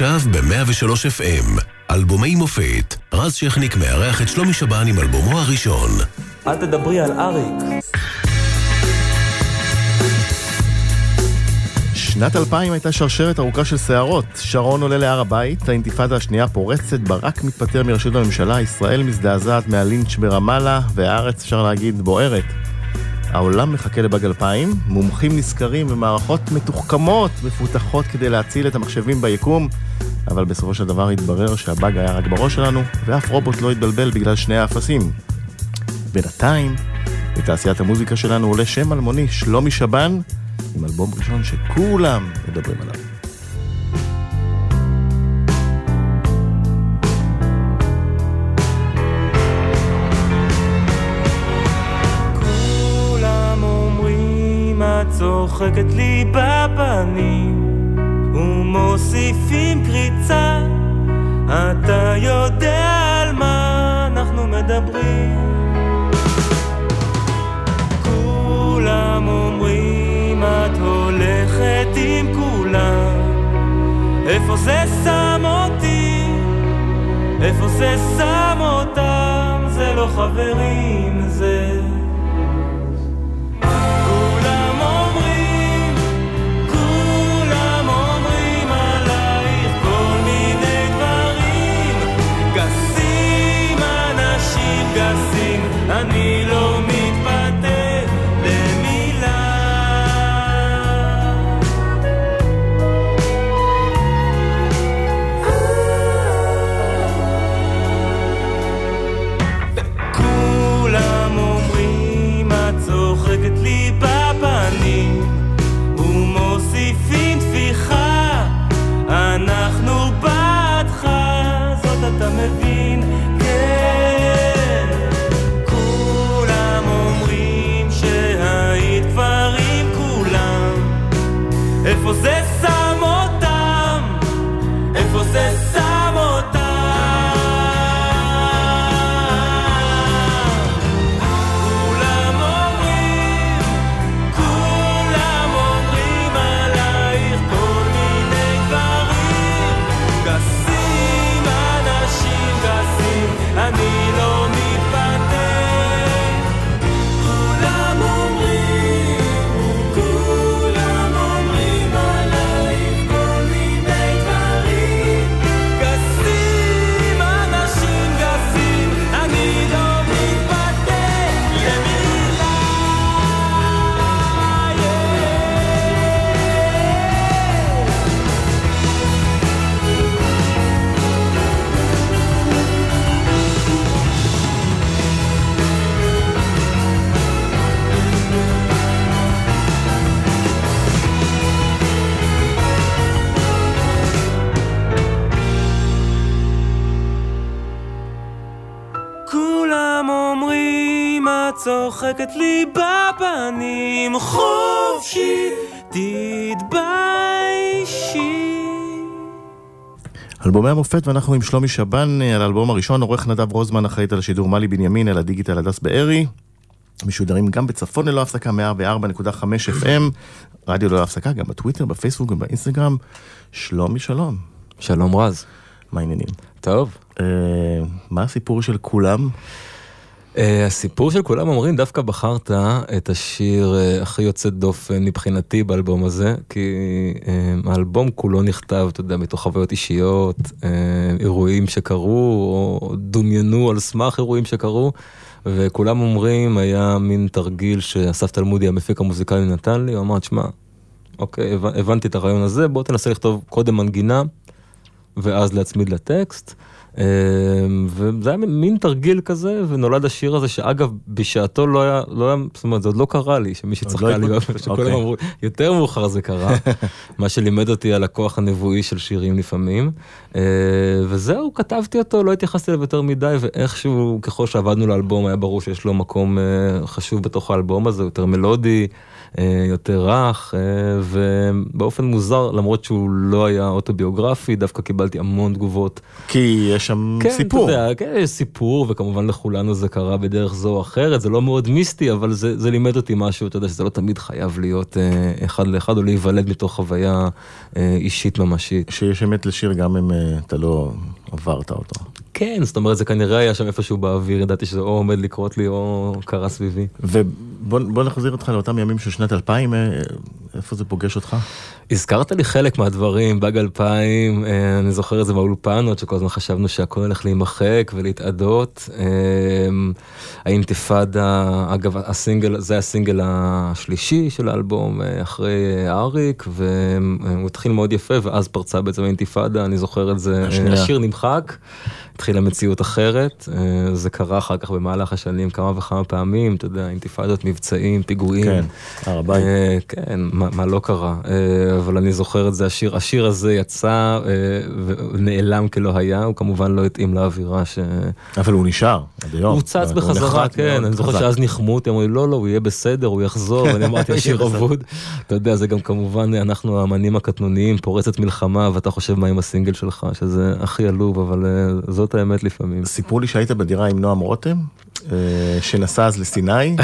עכשיו ב-103 FM, אלבומי מופת, רז שכניק מארח את שלומי שבן עם אלבומו הראשון. אל תדברי על אריק. שנת 2000 הייתה שרשרת ארוכה של סערות. שרון עולה להר הבית, האינתיפאדה השנייה פורצת, ברק מתפטר מראשות הממשלה, ישראל מזדעזעת מהלינץ' ברמאללה, והארץ, אפשר להגיד, בוערת. העולם מחכה לבאג 2000, מומחים נזכרים במערכות מתוחכמות, מפותחות כדי להציל את המחשבים ביקום, אבל בסופו של דבר התברר שהבאג היה רק בראש שלנו, ואף רובוט לא התבלבל בגלל שני האפסים. בינתיים, בתעשיית המוזיקה שלנו עולה שם אלמוני, שלומי שבן, עם אלבום ראשון שכולם מדברים עליו. צוחקת לי בפנים ומוסיפים קריצה אתה יודע על מה אנחנו מדברים כולם אומרים את הולכת עם כולם איפה זה שם אותי? איפה זה שם אותם? זה לא חברים, זה... and the צוחקת לי בפנים חופשי, תתביישי. אלבומי המופת ואנחנו עם שלומי שבן על האלבום הראשון, עורך נדב רוזמן אחראית על השידור מלי בנימין, על הדיגיטל הדס בארי. משודרים גם בצפון ללא הפסקה 104.5 FM, רדיו ללא הפסקה, גם בטוויטר, בפייסבוק ובאינסטגרם. שלומי שלום. שלום רז. מה העניינים? טוב. Uh, מה הסיפור של כולם? Uh, הסיפור של כולם אומרים, דווקא בחרת את השיר uh, הכי יוצא דופן מבחינתי באלבום הזה, כי uh, האלבום כולו נכתב, אתה יודע, מתוך חוויות אישיות, אירועים שקרו, או דומיינו על סמך אירועים שקרו, וכולם אומרים, היה מין תרגיל שאסף תלמודי, המפיק המוזיקלי, נתן לי, הוא אמר, תשמע, אוקיי, הבנתי את הרעיון הזה, בוא תנסה לכתוב קודם מנגינה, ואז להצמיד לטקסט. אמ, וזה היה מין תרגיל כזה ונולד השיר הזה שאגב בשעתו לא היה לא היה זאת אומרת זה עוד לא קרה לי שמי שצחקה לא לי שכולם אוקיי. אמרו יותר מאוחר זה קרה. מה שלימד אותי על הכוח הנבואי של שירים לפעמים. אה, וזהו כתבתי אותו לא התייחסתי אליו יותר מדי ואיכשהו ככל שעבדנו לאלבום היה ברור שיש לו מקום אה, חשוב בתוך האלבום הזה יותר מלודי יותר רך, אה, ובאופן מוזר, למרות שהוא לא היה אוטוביוגרפי, דווקא קיבלתי המון תגובות. כי יש שם כן, סיפור. אתה יודע, כן, יש סיפור, וכמובן לכולנו זה קרה בדרך זו או אחרת, זה לא מאוד מיסטי, אבל זה, זה לימד אותי משהו, אתה יודע, שזה לא תמיד חייב להיות אה, אחד לאחד, או להיוולד מתוך חוויה אה, אישית ממשית. שיש אמת לשיר גם אם אה, אתה לא עברת אותו. כן, זאת אומרת, זה כנראה היה שם איפשהו באוויר, ידעתי שזה או עומד לקרות לי או קרה סביבי. ובוא נחזיר אותך לאותם ימים של שנת 2000, אה, איפה זה פוגש אותך? הזכרת לי חלק מהדברים, באג 2000, אה, אני זוכר את זה באולפנות, שכל הזמן חשבנו שהכל הולך להימחק ולהתאדות. אה, האינתיפאדה, אגב, הסינגל, זה הסינגל השלישי של האלבום אחרי אריק, והוא התחיל מאוד יפה, ואז פרצה בעצם האינתיפאדה, אני זוכר את זה. השיר נמחק. משחק. התחילה מציאות אחרת, אה, זה קרה אחר כך במהלך השנים כמה וכמה פעמים, אתה יודע, אינתיפאדות, מבצעים, פיגועים. כן, הר הבית. אה, כן, מה, מה לא קרה, אה, אבל אני זוכר את זה, השיר, השיר הזה יצא ונעלם כלא היה, הוא כמובן לא התאים לאווירה ש... אבל הוא נשאר עד היום. הוא צץ הוא בחזרה, נחת כן, אני זוכר. שאז ניחמו אותי, אמרו לי לא, לא, הוא יהיה בסדר, הוא יחזור, ואני אמרתי, השיר. אבוד. אתה יודע, זה גם כמובן, אנחנו האמנים הקטנוניים, פורצת מלחמה, ואתה חושב מה עם הסינגל שלך, שזה הכי עלוב, אבל אה, זאת האמת לפעמים. סיפרו לי שהיית בדירה עם נועם רותם, שנסע אז לסיני,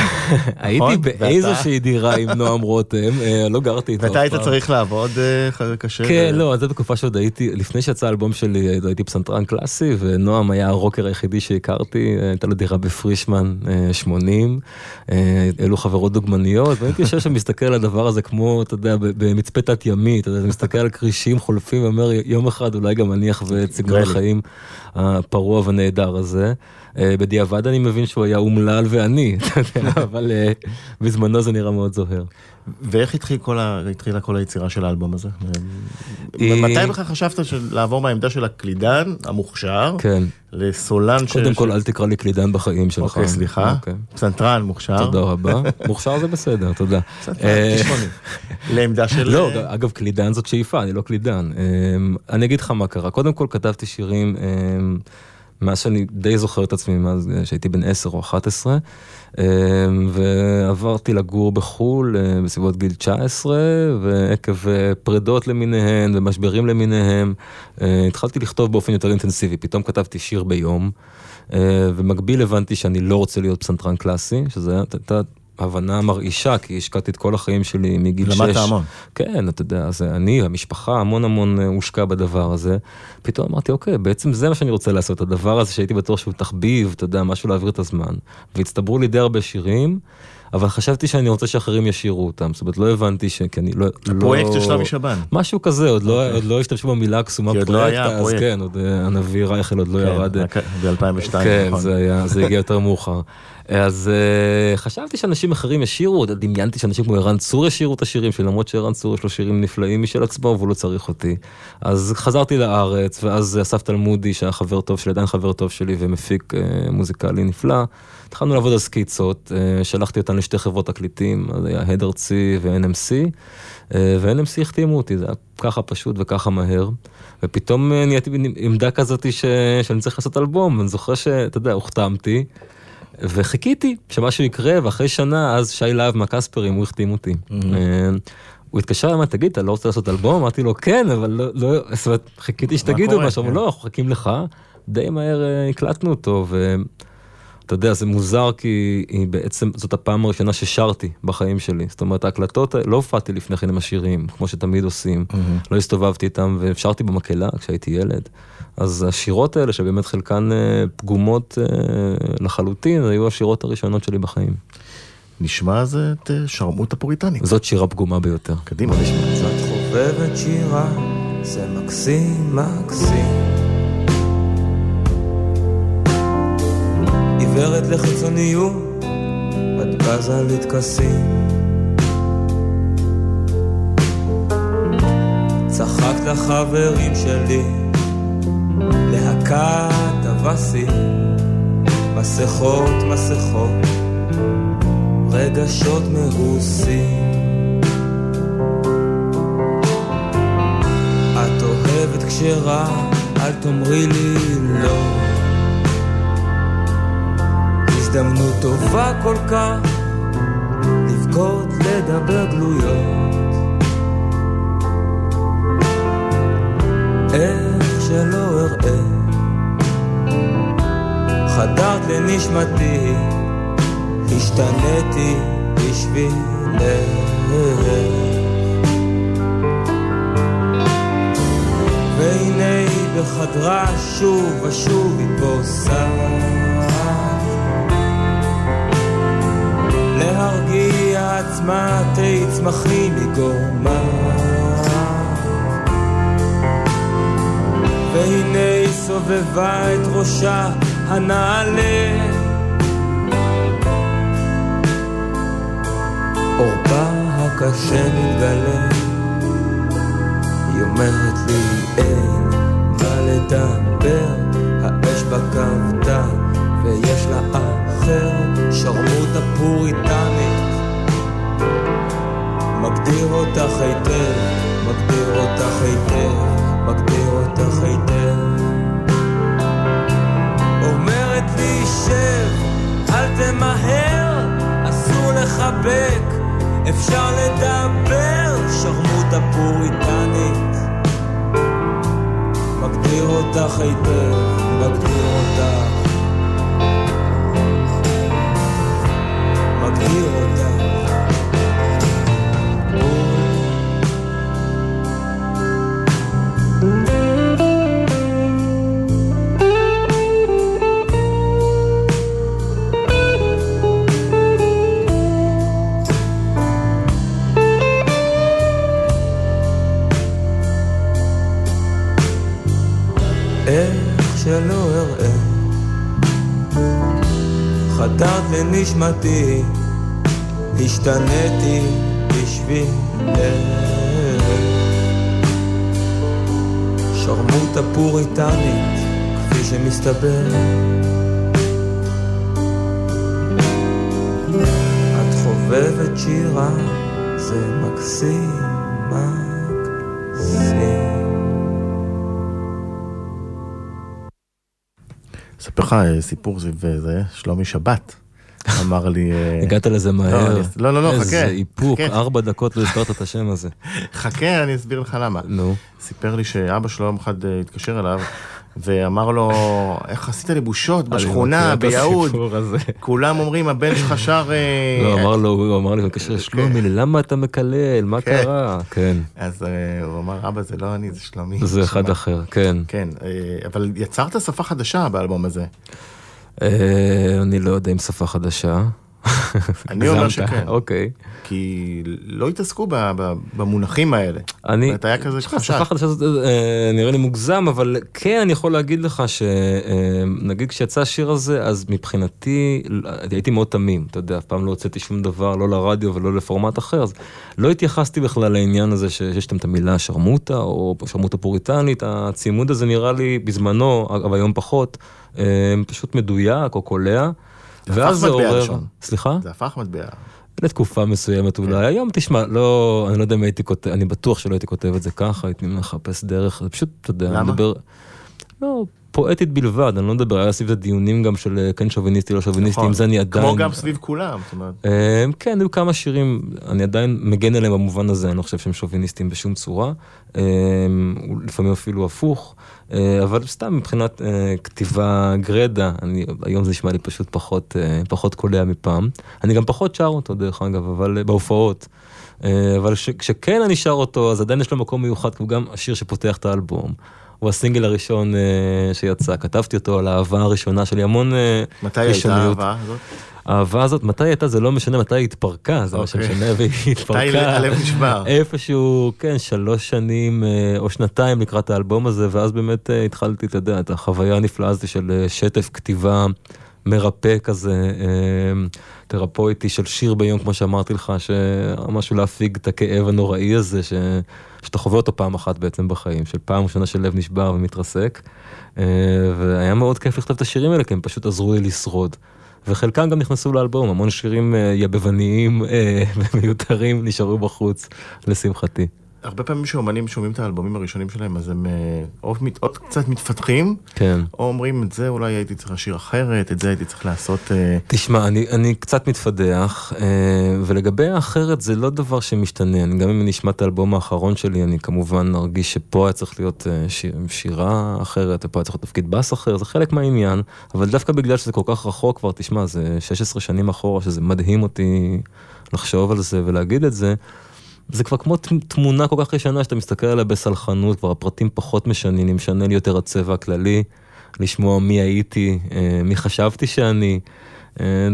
הייתי ואתה- באיזושהי דירה עם נועם רותם, אה, לא גרתי איתו. ואתה היית. צריך לעבוד אה, קשה. כן, לא, אז זה בתקופה שעוד הייתי, לפני שיצא האלבום שלי, הייתי פסנתרן קלאסי, ונועם היה הרוקר היחידי שהכרתי, אה, הייתה לו דירה בפרישמן אה, 80, אה, אלו חברות דוגמניות, והייתי יושב שם מסתכל על הדבר הזה כמו, אתה יודע, במצפה תת ימי, אתה יודע, מסתכל על כרישים חולפים ואומר, יום אחד אולי גם אניח ואת סגנון גלי. החיים הפרוע ונהדר הזה. אה, בדיעבד אני מבין שהוא היה אומלל ועני, אבל אה, בזמנו זה נראה מאוד זוהר. ואיך התחיל כל ה... התחילה כל היצירה של האלבום הזה? אה, מתי בכלל חשבת של- לעבור מהעמדה של הקלידן המוכשר כן. לסולן ש... קודם כל אל תקרא לי קלידן בחיים שלך. אוקיי, סליחה. אוקיי. פסנתרן מוכשר. תודה רבה. מוכשר זה בסדר, תודה. אה. לעמדה של... לא, אגב קלידן זאת שאיפה, אני לא קלידן. אני אגיד לך מה קרה. קודם כל כתבתי שירים מאז שאני די זוכר את עצמי, מאז אה, שהייתי בן 10 או 11, אה, ועברתי לגור בחו"ל אה, בסביבות גיל 19, ועקב אה, פרדות למיניהן ומשברים למיניהם, התחלתי לכתוב באופן יותר אינטנסיבי. פתאום כתבתי שיר ביום, ומקביל הבנתי שאני לא רוצה להיות פסנתרן קלאסי, שזה הייתה הבנה מרעישה, כי השקעתי את כל החיים שלי מגיל 6. למדת המון. כן, אתה יודע, זה אני, המשפחה, המון המון אה, הושקע בדבר הזה. פתאום אמרתי, אוקיי, בעצם זה מה שאני רוצה לעשות, הדבר הזה שהייתי בטוח שהוא תחביב, אתה יודע, משהו להעביר את הזמן. והצטברו לי די הרבה שירים, אבל חשבתי שאני רוצה שאחרים ישירו אותם, זאת אומרת, לא הבנתי ש... כי אני לא... הפרויקט לא... של שלומי שבן. משהו כזה, עוד לא, עוד לא השתמשו במילה הקסומה כי עוד לא פרויקט, היה אז. כן, עוד אה, הנביא רייכל עוד לא ירד. אה, ב-2002, כן, נכון. זה היה, זה הגיע יותר מאוחר. אז uh, חשבתי שאנשים אחרים ישירו, דמיינתי שאנשים כמו ערן צור ישירו את השירים שלי, למרות שערן צור יש לו שירים נפלאים משל עצמו והוא לא צריך אותי. אז חזרתי לארץ, ואז אסף תלמודי, שהיה חבר טוב שלי, עדיין חבר טוב שלי ומפיק uh, מוזיקלי נפלא. התחלנו לעבוד על סקיצות, uh, שלחתי אותן לשתי חברות תקליטים, אז היה הד ארצי ו-NMC, uh, ו-NMC החתימו אותי, זה היה ככה פשוט וככה מהר. ופתאום אה, נהייתי בעמדה כזאת ש... שאני צריך לעשות אלבום, ואני זוכר שאתה יודע, הוחתמתי, וחיכיתי שמשהו יקרה, ואחרי שנה, אז שי להב מהקספרים, הוא החתים אותי. אה, הוא התקשר אליי, תגיד, אתה לא רוצה לעשות אלבום? אמרתי לו, כן, אבל לא, לא, זאת אומרת, חיכיתי שתגידו? משהו, כן. אמרו, לא, אנחנו מחכים לך. די מהר אה, הקלטנו אותו, ואתה יודע, זה מוזר כי היא בעצם, זאת הפעם הראשונה ששרתי בחיים שלי. זאת אומרת, ההקלטות, לא הופעתי לפני כן עם השירים, כמו שתמיד עושים. לא הסתובבתי איתם, ושרתי במקהלה כשהייתי ילד. אז השירות האלה, שבאמת חלקן אה, פגומות אה, לחלוטין, היו השירות הראשונות שלי בחיים. נשמע אז את אה, שרמוט הפוריטנית. זאת שירה פגומה ביותר. קדימה, נשמע. קצת חובבת שירה, זה מקסים מקסים. עיוורת לחיצוניות, את בזה לטקסים. צחקת לחברים שלי, להקת אבסים, מסכות מסכות, רגשות מאוסים. את אוהבת כשרע, אל תאמרי לי לא. הזדמנות טובה כל כך, לבגוד לדבר גלויות. איך שלא אראה, חדרת לנשמתי, השתניתי בשבילך. והנה בחדרה שוב ושוב היא פוסעת עצמה תצמחי מגורמה. והנה סובבה את ראשה הנעלה. עורפה הקשה מתגלה. היא אומרת לי אין מה לדבר האש כבדה ויש לה אחר שרמוטה פוריטנית מגדיר אותך היטב, מגדיר אותך היטב, מגדיר אותך היטב אומרת לי שב, אל תמהר, אסור לחבק אפשר לדבר, שרמוטה פוריטנית. מגדיר אותך היטב, מגדיר אותך. מגדיר אותך. איך שלא אראה. חתרת לנשמתי השתניתי בשבילך שרמוטה פוריטנית כפי שמסתבר. את חובבת שירה זה מקסים לך אה, סיפור סביב אה, זה, שלומי שבת אמר לי... אה, הגעת לזה מהר. אני- לא, לא, לא, חכה. איזה איפוק. ארבע דקות לא הזכרת את השם הזה. חכה, אני אסביר לך למה. נו. סיפר לי שאבא שלו יום אחד התקשר אליו, ואמר לו, איך עשית לי בושות בשכונה, ביהוד. כולם אומרים, הבן שלך שר... אה, לא, אמר לו, הוא אמר לי, בבקשה, שלומי, למה אתה מקלל? מה כן. קרה? כן, אז אה, הוא אמר, אבא, זה לא אני, זה שלומי. זה אחד שמע." אחר, כן. כן, אה, אבל יצרת שפה חדשה באלבום הזה. אני לא יודע אם שפה חדשה. אני אומר. שכן. אוקיי. כי לא התעסקו במונחים האלה. אני, זאת היה כזה חשש. שפה חדשה זאת אה, נראה לי מוגזם, אבל כן אני יכול להגיד לך שנגיד כשיצא השיר הזה, אז מבחינתי הייתי מאוד תמים, אתה יודע, אף פעם לא הוצאתי שום דבר, לא לרדיו ולא לפורמט אחר, אז לא התייחסתי בכלל לעניין הזה שיש שם את המילה שרמוטה, או שרמוטה פוריטנית, הצימוד הזה נראה לי בזמנו, אבל היום פחות, אה, פשוט מדויק או קולע. זה ואז זה עורר, לשון. סליחה? זה הפך מטבע. לתקופה מסוימת אולי, היום תשמע, לא, אני לא יודע אם הייתי כותב, אני בטוח שלא הייתי כותב את זה ככה, הייתי מחפש דרך, זה פשוט, אתה יודע, אני? מדבר, לא, פואטית בלבד, אני לא מדבר, היה סביב זה דיונים גם של אה, כן שוביניסטי, לא שוביניסטי, נכון. עם זה אני עדיין, כמו גם סביב כולם, זאת אומרת. אה, כן, היו כמה שירים, אני עדיין מגן עליהם במובן הזה, אני לא חושב שהם שוביניסטים בשום צורה, אה, לפעמים אפילו הפוך, אבל סתם מבחינת כתיבה גרדה, אני, היום זה נשמע לי פשוט פחות, פחות קולע מפעם. אני גם פחות שר אותו דרך אגב, אבל בהופעות. אבל כשכן אני שר אותו, אז עדיין יש לו מקום מיוחד, כי הוא גם השיר שפותח את האלבום. הוא הסינגל הראשון אה, שיצא, כתבתי אותו על האהבה הראשונה שלי, המון אה, מתי הייתה. האהבה הזאת? האהבה הזאת, מתי הייתה זה לא משנה, מתי היא התפרקה, זה מה אוקיי. שמשנה, והיא מתי התפרקה. הלב נשבר? איפשהו, כן, שלוש שנים אה, או שנתיים לקראת האלבום הזה, ואז באמת אה, התחלתי, אתה יודע, את החוויה הנפלאה הזו של אה, שטף כתיבה מרפא כזה, אה, תרפויטי של שיר ביום, כמו שאמרתי לך, שמשהו להפיג את הכאב הנוראי הזה, ש... שאתה חווה אותו פעם אחת בעצם בחיים, של פעם ראשונה שלב נשבר ומתרסק. אה, והיה מאוד כיף לכתוב את השירים האלה, כי הם פשוט עזרו לי לשרוד. וחלקם גם נכנסו לאלבום, המון שירים אה, יבבניים אה, ומיותרים נשארו בחוץ, לשמחתי. הרבה פעמים שאומנים שומעים את האלבומים הראשונים שלהם, אז הם אה, או, מת- או קצת מתפתחים, כן. או אומרים, את זה אולי הייתי צריך לשיר אחרת, את זה הייתי צריך לעשות... אה, תשמע, אני, אני קצת מתפדח, אה, ולגבי האחרת זה לא דבר שמשתנה. אני, גם אם אני אשמע את האלבום האחרון שלי, אני כמובן ארגיש שפה היה צריך להיות שיר, שירה אחרת, ופה היה צריך להיות תפקיד בס אחר, זה חלק מהעניין, אבל דווקא בגלל שזה כל כך רחוק כבר, תשמע, זה 16 שנים אחורה, שזה מדהים אותי לחשוב על זה ולהגיד את זה. זה כבר כמו תמונה כל כך ישנה שאתה מסתכל עליה בסלחנות, כבר הפרטים פחות משנים, משנה לי יותר הצבע הכללי, לשמוע מי הייתי, אה, מי חשבתי שאני,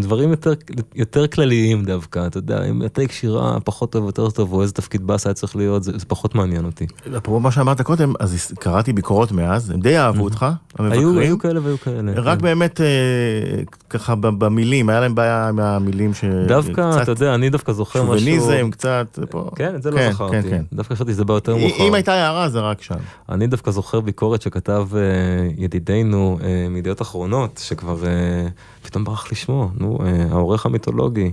דברים יותר, יותר כלליים דווקא, אתה יודע, אם הטייק שירה פחות טוב, יותר טוב, או איזה תפקיד באס היה צריך להיות, זה, זה פחות מעניין אותי. אפרופו מה שאמרת קודם, אז קראתי ביקורות מאז, הם די אהבו אותך, המבקרים. היו, היו כאלה והיו כאלה. רק כן. באמת אה, ככה במילים, היה להם בעיה עם המילים ש... דווקא, קצת אתה יודע, אני דווקא זוכר משהו... שוביניזם, קצת, פה. כן, את זה לא כן, זכרתי. כן, כן. דווקא חשבתי שזה בא יותר מאוחר. אם הייתה הערה זה רק שם. אני דווקא זוכר ביקורת שכתב אה, ידידנו אה, מידיעות אחרונות, שכבר אה, פתאום ברח לי שמו, נו, אה, העורך המיתולוגי.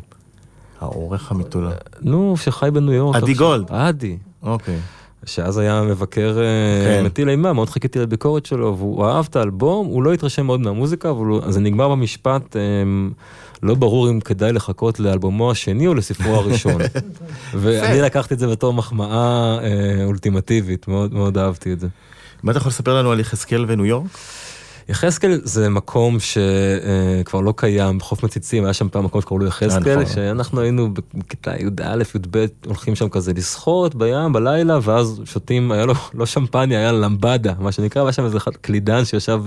העורך המיתולוגי. נו, שחי בניו יורק. עדי. גולד. עדי. אוקיי. שאז היה מבקר אה, כן. מטיל אימה, מאוד חיכיתי לביקורת שלו, והוא אהב את האלבום, הוא לא התרשם מאוד מהמוזיקה, אבל זה נגמר במשפט, אה, לא ברור אם כדאי לחכות לאלבומו השני או לספרו הראשון. ואני לקחתי את זה בתור מחמאה אה, אולטימטיבית, מאוד מאוד אהבתי את זה. מה אתה יכול לספר לנו על יחזקאל וניו יורק? יחזקאל זה מקום שכבר לא קיים בחוף מציצים, היה שם פעם מקום שקראו לו יחזקאל, נכון. שאנחנו היינו בכיתה י"א, י"ב, הולכים שם כזה לשחות בים בלילה, ואז שותים, היה לו לא שמפניה, היה למבדה, מה שנקרא, והיה שם איזה אחד קלידן שישב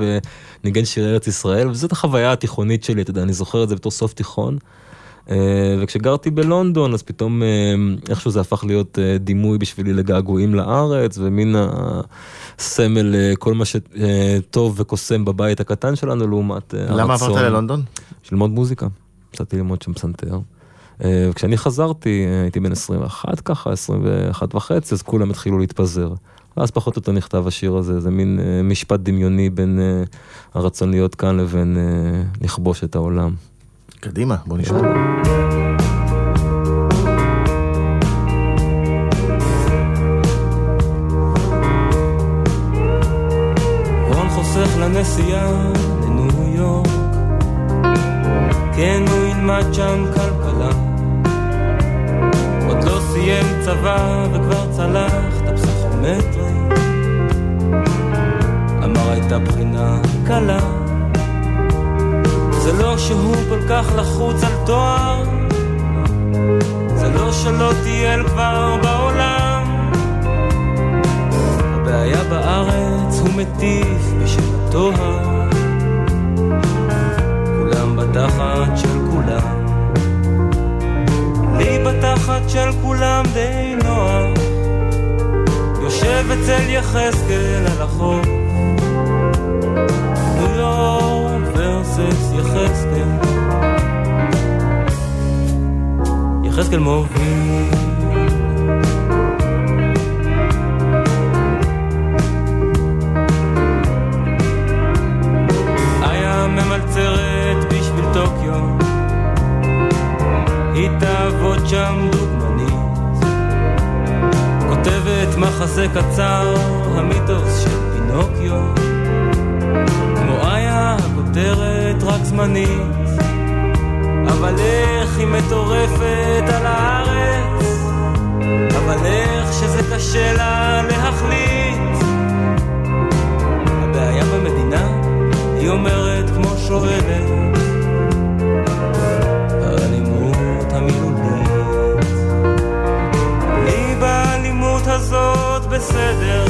וניגן שירי ארץ ישראל, וזאת החוויה התיכונית שלי, אתה יודע, אני זוכר את זה בתור סוף תיכון. אה, וכשגרתי בלונדון אז פתאום אה, איכשהו זה הפך להיות אה, דימוי בשבילי לגעגועים לארץ ומין הסמל כל מה שטוב וקוסם בבית הקטן שלנו לעומת אה, למה הרצון עברת ללונדון? ללמוד מוזיקה. יצאתי ללמוד שם פסנתר. וכשאני חזרתי הייתי בן 21 ככה 21 וחצי אז כולם התחילו להתפזר. ואז פחות או יותר נכתב השיר הזה זה מין משפט דמיוני בין הרצון להיות כאן לבין לכבוש את העולם. קדימה, בוא נשמע. חוסך לנסיעה לניו יורק. כן הוא ילמד שם כלכלה. עוד לא סיים צבא וכבר צלח את הפסיכומטרי. אמר הייתה בחינה קלה זה לא שהוא כל כך לחוץ על תואר. זה לא שלא טייל כבר בעולם. הבעיה בארץ הוא מטיף בשם התואר. כולם בתחת של כולם. לי בתחת של כולם די נוח יושב אצל יחזקאל על החוף. ניו יורק ורסס יחזקאל יחזקאל מוביל. היה ממלצרת בשביל טוקיו. היא תעבוד שם דוגמנית. כותבת מחזה קצר המיתוס של פינוקיו. כמו איה הכותרת רק זמנית. אבל איך היא מטורפת על הארץ? אבל איך שזה קשה לה להחליט? הבעיה במדינה היא אומרת כמו שואלת. האלימות המילולית. לי באלימות הזאת בסדר.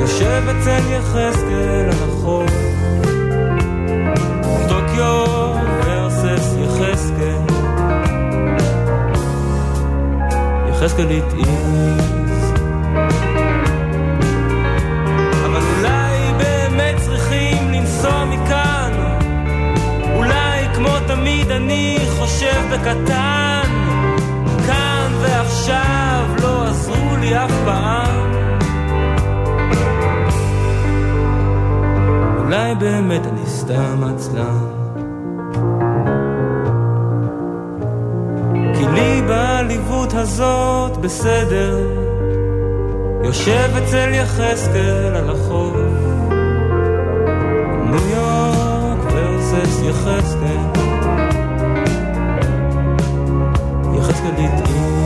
יושב אצל יחזקאל על החוף יחזקאל התאיז אבל אולי אולי כמו תמיד אני חושב בקטן. כאן ועכשיו לא עזרו לי אף פעם. אולי באמת אני סתם עצלן בעליבות הזאת בסדר יושב אצל יחזקאל על החוף. ניו יורק ורסס יחזקאל. יחזקאל התאים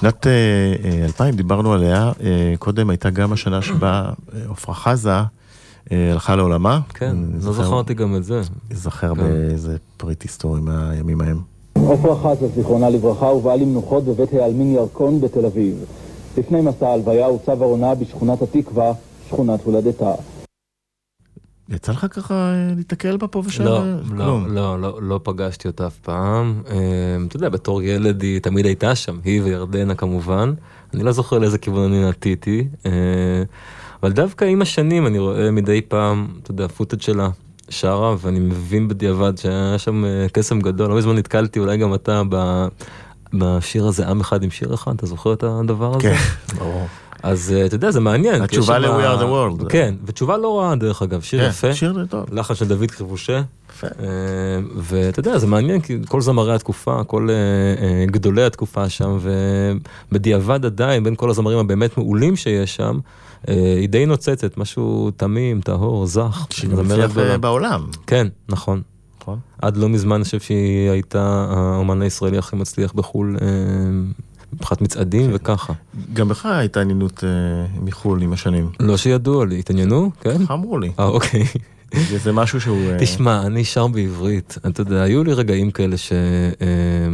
שנת 2000 דיברנו עליה, אה, קודם הייתה גם השנה שבה אה, עפרה חזה אה, הלכה לעולמה. כן, לא זכרתי גם את זה. זכר כן. באיזה פריט היסטורי מהימים ההם. עפרה חזה, זיכרונה לברכה, הובאה למנוחות בבית העלמין ירקון בתל אביב. לפני מסע ההלוויה הוצב ארונה בשכונת התקווה, שכונת הולדתה. יצא לך ככה אה, להתקל בה פה ושם? לא, אה, לא. לא, לא, לא פגשתי אותה אף פעם. אה, אתה יודע, בתור ילד היא תמיד הייתה שם, היא וירדנה כמובן. אני לא זוכר לאיזה כיוון אני נטיתי. אה, אבל דווקא עם השנים אני רואה מדי פעם, אתה יודע, פוטאג' שלה שרה, ואני מבין בדיעבד שהיה שם אה, קסם גדול. לא מזמן נתקלתי, אולי גם אתה, בשיר הזה, עם אחד עם שיר אחד, אתה זוכר את הדבר הזה? כן, ברור. אז אה, אתה יודע, זה מעניין. התשובה שם- ל- We are the world. כן, ותשובה לא רעה דרך אגב, שיר כן, יפה. שיר טוב. לחן של דוד חיבושה. יפה. אה, ואתה יודע, זה מעניין, כי כל זמרי התקופה, כל אה, גדולי התקופה שם, ובדיעבד עדיין, בין כל הזמרים הבאמת מעולים שיש שם, היא די נוצצת, משהו תמים, טהור, זך. שהיא גדולה. בעולם. כן, נכון. נכון. עד לא מזמן אני חושב שהיא הייתה האומן הישראלי הכי מצליח בחו"ל, מבחינת מצעדים וככה. גם בך הייתה עניינות אה, מחו"ל עם השנים. לא שידוע לי, התעניינו? כן? אמרו לי. אה, אוקיי. זה- משהו שהוא... אה, תשמע, אני שר בעברית, אתה יודע, היו לי רגעים כאלה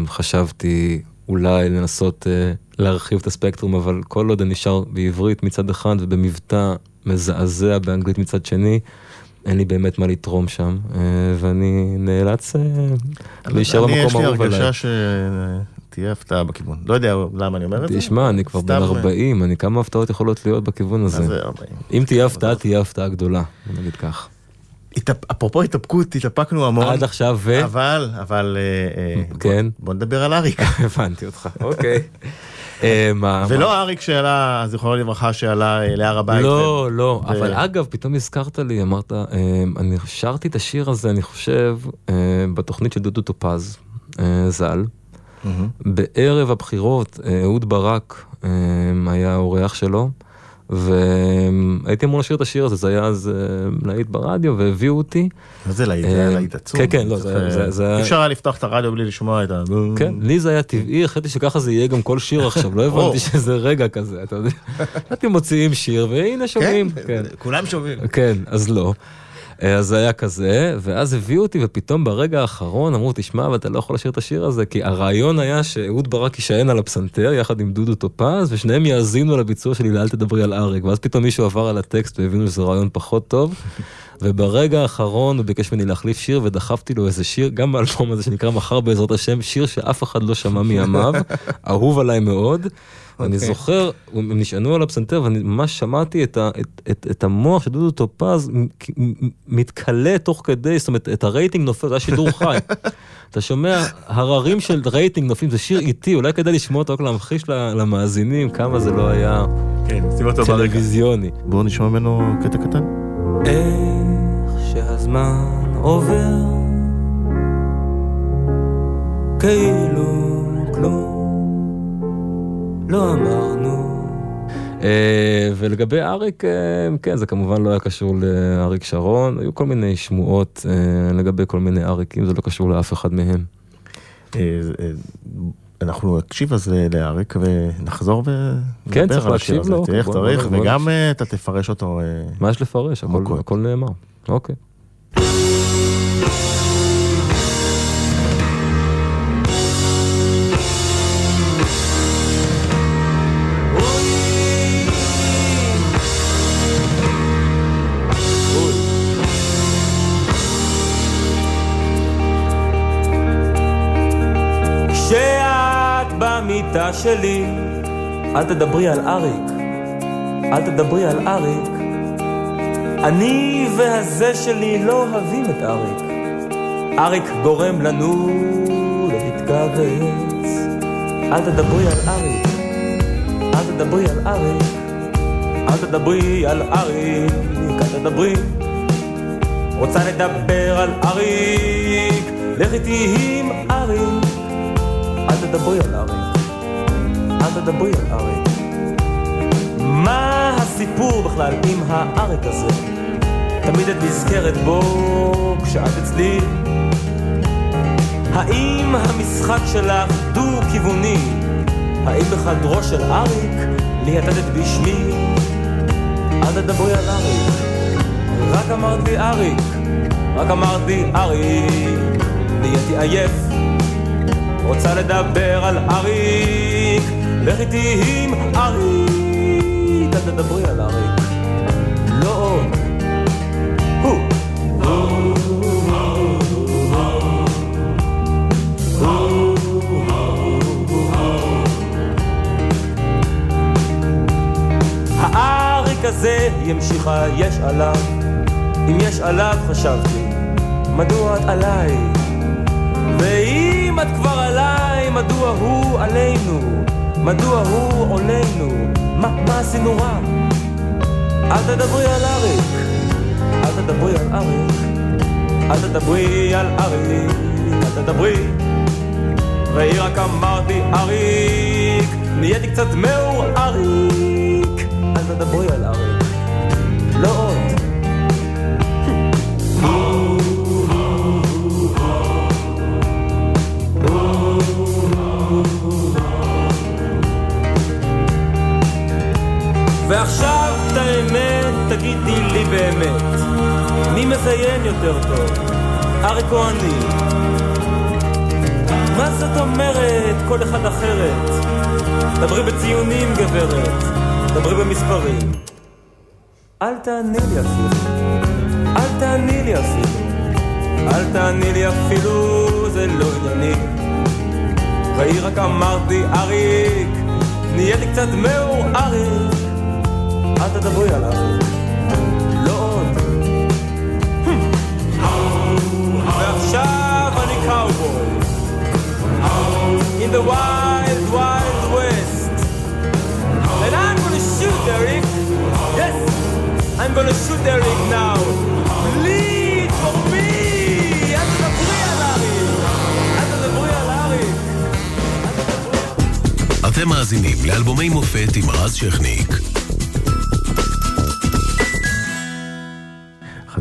שחשבתי אולי לנסות אה, להרחיב את הספקטרום, אבל כל עוד אני שר בעברית מצד אחד ובמבטא מזעזע באנגלית מצד שני, אין לי באמת מה לתרום שם, אה, ואני נאלץ אה, להישאר אני, יש במקום לי האהוב עליי. הרגשה שתהיה הפתעה בכיוון. לא יודע למה אני אומר את זה. תשמע, אני כבר בן סתם, אה, 40, אני כמה הפתעות יכולות להיות בכיוון הזה. 40? אם תהיה הפתעה, תהיה הפתעה גדולה, נגיד כך. אפרופו התאפקות, התאפקנו המון. עד עכשיו ו... אבל, אבל, אה, אה, כן. בוא- נדבר על אריק. הבנתי אותך, אוקיי. ולא אריק שעלה, זיכרונו לברכה, שעלה להר הבית. לא, לא, אבל אגב, פתאום הזכרת לי, אמרת, אני שרתי את השיר הזה, אני חושב, בתוכנית של דודו טופז, ז"ל. מהמם. בערב הבחירות, אה, אהוד ברק אה, היה האורח שלו, והייתי אמור לשיר את השיר הזה, זה היה אז אה, להיט ברדיו, והביאו אותי. מה זה להיט? זה אה, היה להיט עצום. כן, כן, לא, זה- זה- אי אפשר היה לפתוח את הרדיו בלי לשמוע את ה... כן, לי זה היה טבעי, החלטתי שככה זה יהיה גם כל שיר עכשיו, לא. הבנתי שזה רגע כזה, אתה יודע. אתם מוציאים שיר, והנה שומעים. כן. כולם שומעים. כן, אז לא. אה, אז זה היה כזה, ואז הביאו אותי, ופתאום ברגע האחרון אמרו, תשמע, אבל אתה לא יכול לשיר את השיר הזה, כי הרעיון היה שאהוד ברק יישען על הפסנתר יחד עם דודו טופז, ושניהם יאזינו לביצוע שלי ל"אל תדברי על אריק", ואז פתאום מישהו עבר על הטקסט והבינו שזה רעיון פחות טוב, וברגע האחרון הוא ביקש ממני להחליף שיר, ודחפתי לו איזה שיר, גם באלבום הזה שנקרא מחר בעזרת השם, שיר שאף אחד לא שמע מימיו, אהוב עליי מאוד. אוקיי. אני זוכר, הם נשענו על הפסנתר ואני ממש שמעתי את, ה, את, את, את המוח של דודו טופז מתכלה תוך כדי, זאת אומרת, את הרייטינג נופל, זה היה שידור חי. אתה שומע הררים של רייטינג נופלים, זה שיר איטי, אולי כדאי לשמוע אותו רק להמחיש למאזינים כמה זה לא היה כן, שים אותו ברקע. טלוויזיוני. בואו נשמע ממנו קטע קטן. איך שהזמן עובר כאילו כלום לא אמרנו אה, ולגבי אריק, אה, כן, זה כמובן לא היה קשור לאריק שרון, היו כל מיני שמועות אה, לגבי כל מיני אריקים, זה לא קשור לאף אחד מהם. אנחנו נקשיב אז לאריק ונחזור ונדבר כן, צריך על השיר להקשיב הזה. לו, תראה איך צריך, וגם אתה תפרש אותו. מה יש לפרש? הכל, הכל. הכל נאמר. אוקיי. שלי, אל תדברי על אריק, אל תדברי על אריק. אני והזה שלי לא אוהבים את אריק. אריק גורם לנו. להתכווץ. אל תדברי על אריק, אל תדברי על אריק, אל תדברי על אריק, אל תדברי. רוצה לדבר על אריק, לך איתי עם אריק, אל תדברי על אריק, אל תדברי על אריק. מה הסיפור בכלל עם האריק הזה? תמיד את נזכרת בו כשאת אצלי. האם המשחק שלך דו-כיווני? האם בחדרו של אריק ליהטטת בשמי? אל תדברי על אריק, רק אמרת לי אריק, רק אמרת לי אריק, נהייתי עייף. רוצה לדבר על אריק, לך איתי עם אריק, תדברי על אריק, לא עוד. האריק הזה ימשיכה, יש עליו. אם יש עליו חשבתי, מדוע את עליי? ואם את כבר עליי, מדוע הוא עלינו? מדוע הוא עולנו? מה, מה עשינו רע? אל תדברי על אריק, אל תדברי על אריק, אל תדברי על אריק, אל תדברי. ראי רק אמרתי אריק, נהייתי קצת מאור אריק, אל תדברי על אריק, ועכשיו את האמת תגידי לי באמת. מי מזיין יותר טוב, אריק או אני? מה זאת אומרת כל אחד אחרת? דברי בציונים גברת, דברי במספרים. אל תעני לי אפילו, אל תעני לי אפילו. אל תעני לי אפילו, זה לא ענייני. והיא רק אמרתי אריק, נהייתי קצת מאור אריק אל תדברי עליו, לא עוד. ועכשיו אני קאובוי, in the wild wild west. And I'm gonna shoot Eric, yes, I'm gonna shoot Eric now. Bleed for me! אתם מאזינים לאלבומי מופת עם רז שכניק.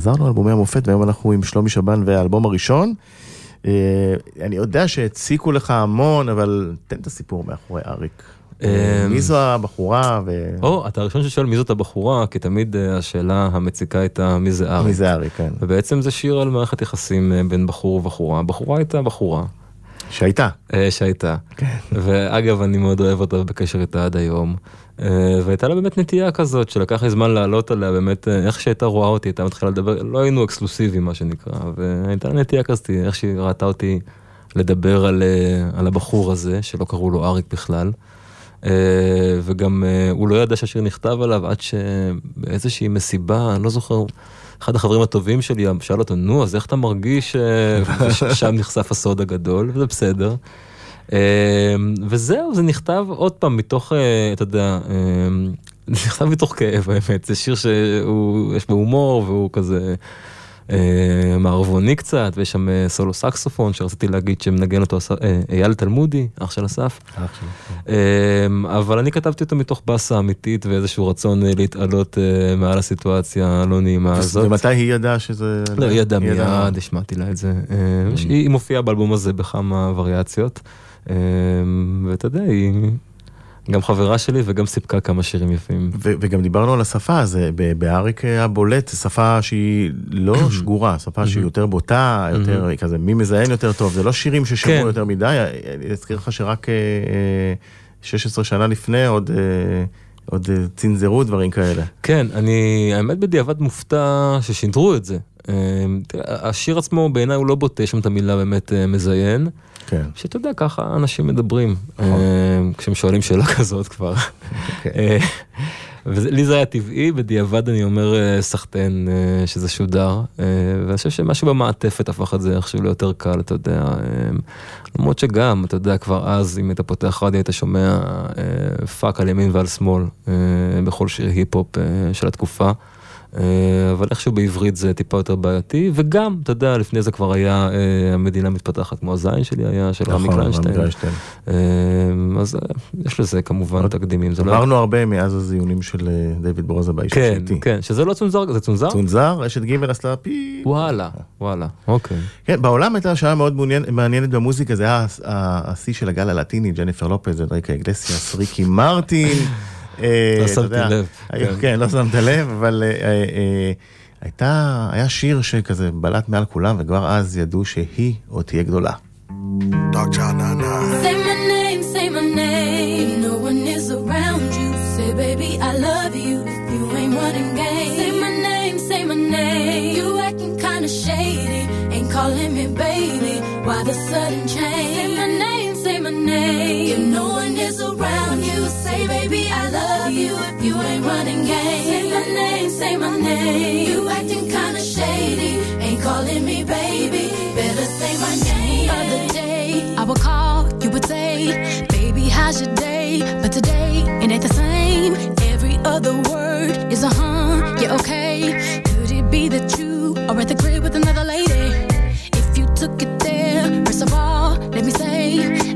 חזרנו לאלבומי המופת והיום אנחנו עם שלומי שבן והאלבום הראשון. אה, אני יודע שהציקו לך המון, אבל תן את הסיפור מאחורי אריק. אה, מי זו הבחורה ו... או, אתה הראשון ששואל מי זאת הבחורה, כי תמיד אה, השאלה המציקה הייתה מי זה אריק. מי זה אריק, כן. ובעצם זה שיר על מערכת יחסים בין בחור ובחורה. בחורה הייתה בחורה. שהייתה. שהייתה. ואגב, אני מאוד אוהב אותה בקשר איתה עד היום. אה, והייתה לה באמת נטייה כזאת שלקח לי זמן לעלות עליה באמת אה, איך שהייתה רואה אותי הייתה מתחילה לדבר לא היינו אקסקלוסיביים מה שנקרא והייתה לה נטייה כזאת איך שהיא ראתה אותי לדבר על, אה, על הבחור הזה שלא קראו לו אריק בכלל. וגם הוא לא ידע שהשיר נכתב עליו עד שבאיזושהי מסיבה אני לא זוכר. אחד החברים הטובים שלי שאל אותו נו אז איך אתה מרגיש ששם נחשף הסוד הגדול וזה בסדר. אה, וזהו, זה נכתב עוד פעם מתוך, אה, אתה יודע, אה, זה נכתב מתוך כאב האמת, זה שיר שיש בו הומור והוא כזה אה, מערבוני קצת, ויש שם אה, סולו סקסופון שרציתי להגיד שמנגן אותו אה, אייל תלמודי, אח של אסף. אבל אני כתבתי אותו מתוך באסה אמיתית ואיזשהו רצון להתעלות מעל הסיטואציה הלא נעימה הזאת. ומתי היא ידעה שזה... לא, היא ידעה. מיד, השמעתי לה את זה. היא היא מופיעה באלבום הזה בכמה וריאציות. אה, ואתה יודע, היא גם חברה שלי וגם סיפקה כמה שירים יפים. ו- וגם דיברנו על השפה, ב- באריק הבולט, שפה שהיא לא שגורה, שפה שהיא יותר בוטה, יותר כזה, מי מזיין יותר טוב, זה לא שירים ששמעו כן. יותר מדי, אני אזכיר לך שרק אה, אה, 16 שנה לפני עוד... אה, עוד אה, צנזרו דברים כאלה. כן, אני האמת בדיעבד מופתע ששינטרו את זה. אה, תראה, השיר עצמו בעיניי הוא לא בוטה, שם את המילה באמת אה, מזיין. כן. שאתה יודע, ככה אנשים מדברים, אה, כשהם שואלים שאלה כזאת כבר. כן. אה, ולי זה היה טבעי, בדיעבד אני אומר אה, סחטיין אה, שזה שודר, אה, ואני חושב שמשהו במעטפת הפך את זה איכשהו ליותר קל, אתה יודע. למרות שגם, אתה יודע, כבר אז, אם היית פותח רדיו, היית שומע fuck על ימין ועל שמאל, בכל שיר היפ-הופ של התקופה. אה, אבל איכשהו בעברית זה טיפה יותר בעייתי, וגם, אתה יודע, לפני זה כבר היה אה, המדינה מתפתחת כמו הזין שלי, היה, של רמי קליינשטיין. נכון. אה, אז יש לזה כמובן תקדימים. לא- עברנו הרבה מאז הזיונים של דיוויד ברוזה באיש כן, כן, שזה לא צונזר, זה צונזר? צונזר, אשת גימל עשתה פי... וואלה, וואלה, אוקיי. כן, בעולם הייתה שעה מאוד מעניינת במוזיקה, זה היה השיא של הגל הלטיני, ג'ניפר לופז, אנריקה אגלסיאס, ריקי מרטין. אה, לא שמתי לב. כן. כן, לא שמת לב, אבל אה, אה, הייתה, היה שיר שכזה בלט מעל כולם, וכבר אז ידעו שהיא עוד תהיה גדולה. calling me baby, why the sudden change? Say my name, say my name. You acting kinda shady, ain't calling me baby. Better say my name. Other day I would call, you would say, baby how's your day? But today it ain't the same. Every other word is a huh, yeah okay. Could it be that you are at the crib with another lady? If you took it there. First of all, let me say,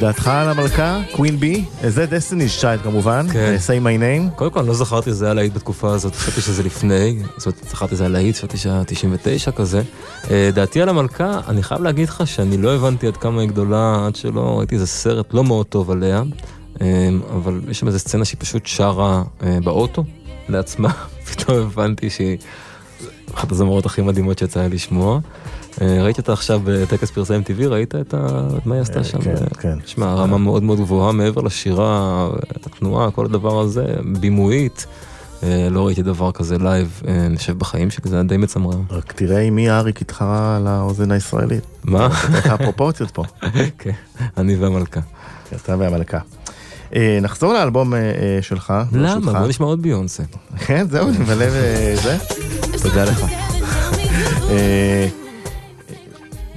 דעתך על המלכה, קווין בי, זה דסטיני צ'יילד כמובן, כן. say my name. קודם כל, אני לא זכרתי שזה היה להיט בתקופה הזאת, חשבתי שזה לפני, זאת אומרת, זכרתי שזה היה להיט, חשבתי שהיה 99 כזה. אה, דעתי על המלכה, אני חייב להגיד לך שאני לא הבנתי עד כמה היא גדולה, עד שלא ראיתי איזה סרט לא מאוד טוב עליה, אה, אבל יש שם איזה סצנה שהיא פשוט שרה אה, באוטו לעצמה, פתאום הבנתי שהיא אחת הזמרות הכי מדהימות שיצא לי לשמוע. אה, ראיתי אותה עכשיו בטקס פרסי MTV, ראית את ה- את מה היא עשתה שם? כן, כן. שמע, רמה מאוד מאוד גבוהה מעבר לשירה, התנועה, כל הדבר הזה, בימויית. אה, לא ראיתי דבר כזה live, אה, אני חושב בחיים שלי, זה היה די מצמרר. רק תראה מי אריק התחרה על האוזן הישראלית. מה? איך הפרופורציות פה, כן, אני והמלכה. אתה והמלכה. אה, נחזור לאלבום אה, אה, שלך, למה? בוא נשמע עוד ביונסה. כן, זהו, נבלה וזה. תודה לך.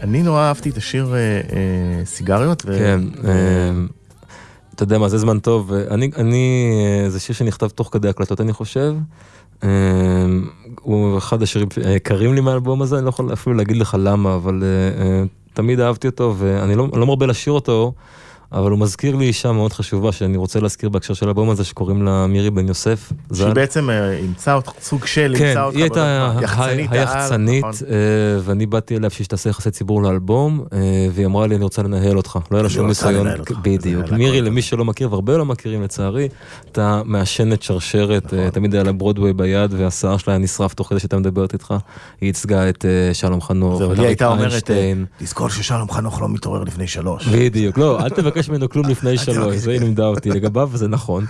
אני נורא אהבתי את השיר אה, אה, סיגריות. כן, אה, אתה יודע מה, זה זמן טוב. אני, זה שיר שנכתב תוך כדי הקלטות, אני חושב. הוא אחד השירים היקרים לי מהאלבום הזה, אני לא יכול אפילו להגיד לך למה, אבל תמיד אהבתי אותו, ואני לא, לא מרבה לשיר אותו, אבל הוא מזכיר לי אישה מאוד חשובה שאני רוצה להזכיר בהקשר של האלבום הזה שקוראים לה מירי בן יוסף. שהיא בעצם אה, אימצה אותך, סוג של כן, אימצה אותך. היא הייתה היחצנית, נכון. אה, ואני באתי אליה בשביל שתעשה יחסי ציבור לאלבום, אה, והיא אמרה לי אני רוצה לנהל אותך, לא היה לה שום ניסיון, בדיוק. מירי למי שלא מכיר, והרבה לא מכירים לצערי, הייתה מעשנת שרשרת, נכון. תמיד היה לה ברודווי ביד, והשיער שלה היה נשרף תוך כדי שהייתה מדברת איתך, היא ייצגה את שלום חנוך, אריק איינשטיין. תבקש ממנו כלום לפני שלוש, תבקש, זה היא. לימדה אותי, לגביו זה נכון.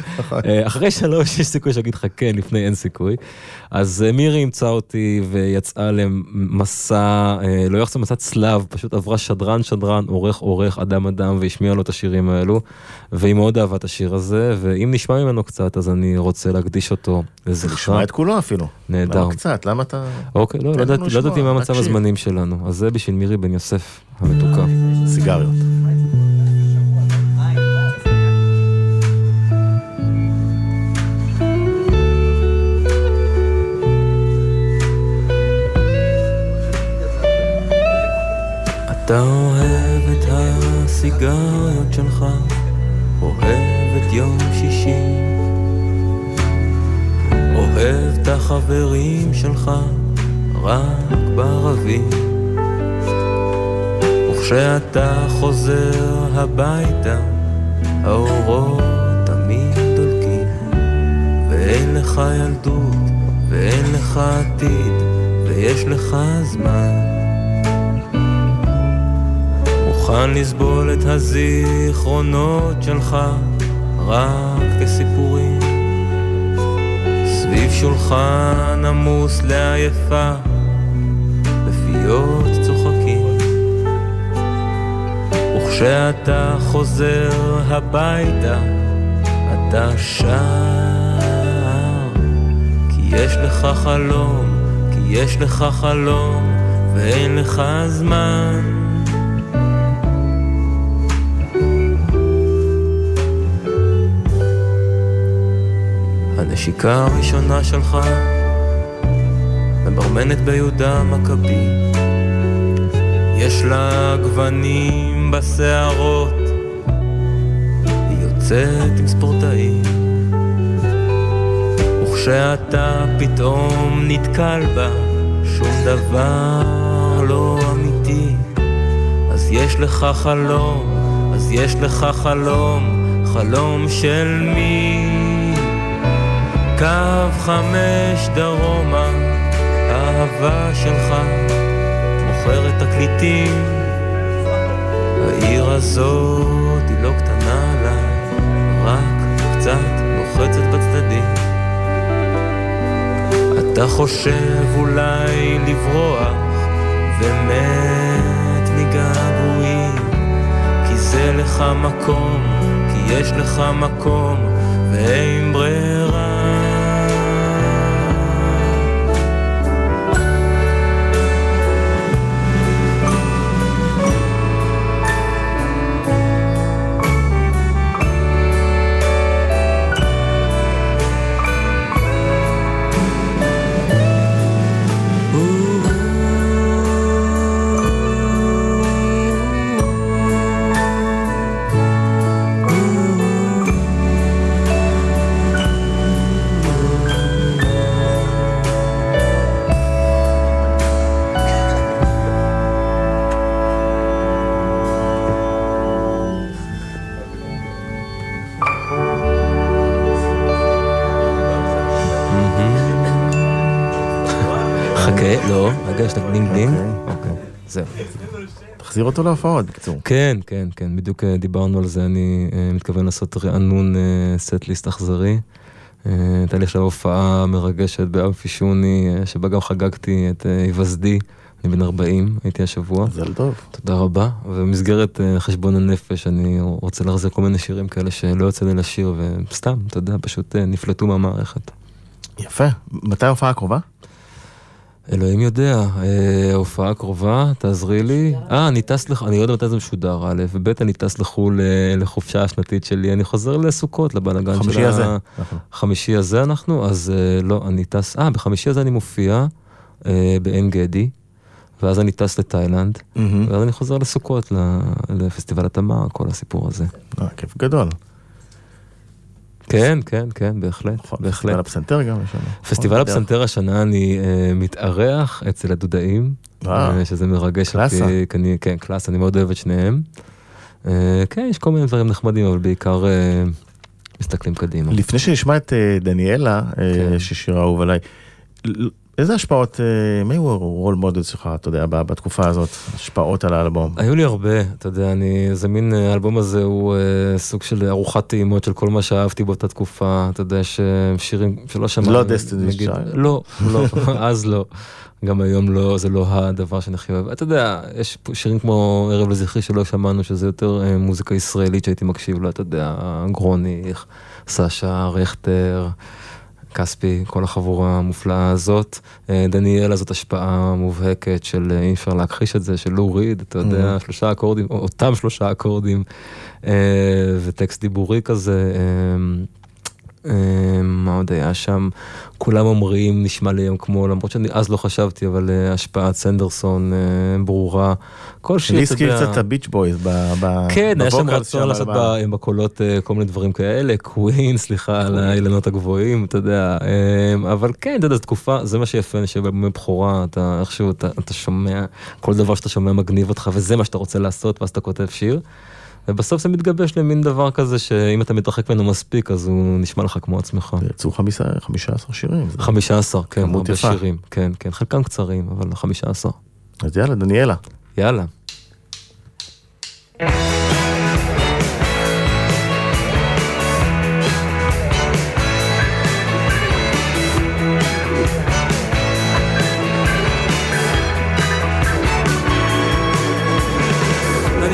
אה, אחרי שלוש יש סיכוי שיגיד לך כן, לפני אין סיכוי. אז אה, מירי אימצה אותי ויצאה למסע, אה, לא יחסר מסע צלב, פשוט עברה שדרן שדרן, עורך עורך, אדם אדם, והשמיעה לו את השירים האלו, והיא מאוד אהבה את השיר הזה, ואם נשמע ממנו קצת, אז אני רוצה להקדיש אותו לזכרה. תשמע את כולו אפילו. נהדר. למה קצת? למה אתה... אוקיי, לא, לא ידעתי לא מה מצב. הזמנים שלנו, אז זה בשביל מירי בן יוסף המתוקה. סיגריות. אתה אוהב את הסיגריות שלך, אוהב את יום שישי, אוהב את החברים שלך, רק בערבים. וכשאתה חוזר הביתה, האורות תמיד דולקים, ואין לך ילדות, ואין לך עתיד, ויש לך זמן. מוכן לסבול את הזיכרונות שלך רק כסיפורים. סביב שולחן עמוס לעייפה בפיות צוחקים. וכשאתה חוזר הביתה אתה שר כי יש לך חלום, כי יש לך חלום ואין לך זמן הנשיקה הראשונה שלך מברמנת ביהודה מכבי יש לה גוונים בשערות היא יוצאת עם ספורטאים. וכשאתה פתאום נתקל בה שום דבר לא אמיתי. אז יש לך חלום, אז יש לך חלום, חלום של מי? קו חמש דרומה, האהבה שלך מוכרת תקליטים. העיר הזאת היא לא קטנה עליי, רק קצת לוחצת בצדדים. אתה חושב אולי לברוח, ומת מגעגועים, כי זה לך מקום, כי יש לך מקום, ואין תחזיר אותו להופעות, בקיצור. כן, כן, כן, בדיוק אה, דיברנו על זה, אני אה, מתכוון לעשות רענון סט ליסט אכזרי. אה, הייתה לי עכשיו הופעה מרגשת באמפי שוני, אה, שבה גם חגגתי את אה, היווסדי, אני בן 40, הייתי השבוע. מזל טוב. תודה רבה, ובמסגרת אה, חשבון הנפש אני רוצה להחזיר כל מיני שירים כאלה שלא יוצא לי לשיר, וסתם, אתה יודע, פשוט אה, נפלטו מהמערכת. יפה. מתי ההופעה הקרובה? אלוהים יודע, אה, הופעה קרובה, תעזרי לי. אה, אני טס לח... אני לא יודע מתי זה משודר, א', וב', אני טס לחו"ל אה, לחופשה השנתית שלי, אני חוזר לסוכות, לבלאגן של חמישי הזה. נכון. חמישי הזה אנחנו, אז אה, לא, אני טס, אה, בחמישי הזה אני מופיע בעין גדי, ואז אני טס לתאילנד. ואז אני חוזר לסוכות, ל- לפסטיבל התמר, כל הסיפור הזה. אה, כיף גדול. כן, כן, כן, בהחלט, נכון, בהחלט. פסטיבל הפסנתר גם יש לנו. פסטיבל נכון, הפסנתר השנה אני אה, מתארח אצל הדודאים, אה, שזה מרגש קלאסה. אותי, אני, כן, קלאס, אני מאוד אוהב את שניהם. אה, כן, יש כל מיני דברים נחמדים, אבל בעיקר אה, מסתכלים קדימה. לפני שנשמע את אה, דניאלה, אה, כן. ששיר אהוב עליי, איזה השפעות, אה, מי הוא הרול מודל שלך, אתה יודע, בתקופה הזאת, השפעות על האלבום? היו לי הרבה, אתה יודע, אני, זה מין, אה, האלבום הזה הוא אה, סוג של ארוחת טעימות של כל מה שאהבתי באותה תקופה, אתה יודע, ששירים שלא שמענו. לא נגיד- Child? לא, לא, אז לא. גם היום לא, זה לא הדבר שאני הכי אוהב. אתה יודע, יש שירים כמו ערב לזכרי שלא שמענו, שזה יותר אה, מוזיקה ישראלית שהייתי מקשיב לה, אתה יודע, גרוניך, סשה, רכטר. כספי, כל החבורה המופלאה הזאת. אה, דניאלה זאת השפעה מובהקת של, אה, אי אפשר להכחיש את זה, של לו ריד, אתה יודע, שלושה אקורדים, או- אותם שלושה אקורדים, אה, וטקסט דיבורי כזה. אה, מה עוד היה שם? כולם אומרים, נשמע לי היום כמו, למרות שאני אז לא חשבתי, אבל אה, השפעת סנדרסון אה, ברורה. כל שיר, לי אתה הזכיר יודע... קצת את הביץ' בויז כן, היה שם רצון לעשות ב- בקולות אה, כל מיני דברים כאלה, קווין, סליחה על האילנות הגבוהים, אתה יודע, אה, אבל כן, אתה יודע, זו תקופה, זה מה שיפה, שבאלבומי בכורה, אתה איכשהו, אתה שומע, כל דבר שאתה שומע מגניב אותך, וזה מה שאתה רוצה לעשות, ואז אתה כותב שיר. ובסוף זה מתגבש למין דבר כזה שאם אתה מתרחק ממנו מספיק אז הוא נשמע לך כמו עצמך. יצאו חמישה- 15 שירים. זה- 15, כן, הרבה יפה. שירים, כן, כן, חלקם קצרים, אבל 15. אז יאללה, דניאלה. יאללה.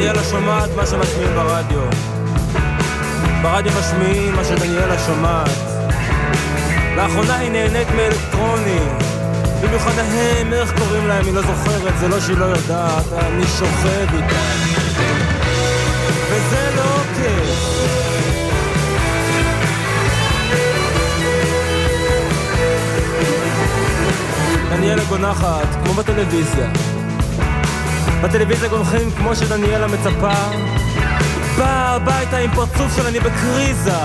דניאלה שומעת מה שמשמיעים ברדיו. ברדיו משמיעים מה שדניאלה שומעת. לאחרונה היא נהנית מאלקטרוני. במיוחד ההם, איך קוראים להם, היא לא זוכרת, זה לא שהיא לא יודעת, אני שוכב איתה. וזה לא כיף. דניאלה גונחת, כמו בטלוויזיה. בטלוויזיה גונחים כמו שדניאלה מצפה. בא הביתה עם פרצוף של אני בקריזה.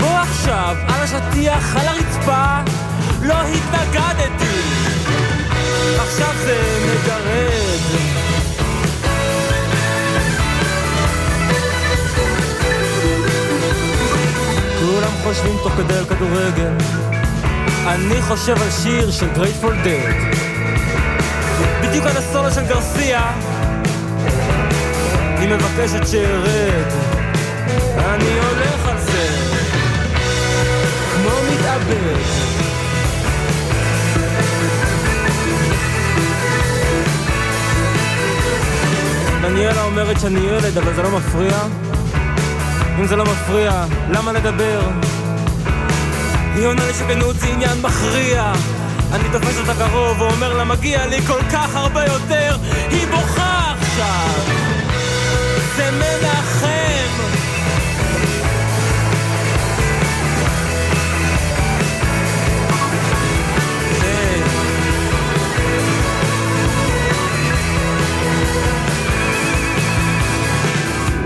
בוא עכשיו, על השטיח, על הרצפה. לא התנגדתי. עכשיו זה מגרד. כולם חושבים תוך כדי על כדורגל. אני חושב על שיר של גרייטפול דד. בדיוק על הסולו של גרסיה. היא מבקשת שארד אני הולך על זה. כמו מתאבד. דניאלה אומרת שאני ילד אבל זה לא מפריע. אם זה לא מפריע, למה לדבר? היא עונה לי שכנות זה עניין מכריע אני תופס אותה קרוב ואומר לה מגיע לי כל כך הרבה יותר. היא בוכה עכשיו. זה מנחם. כן.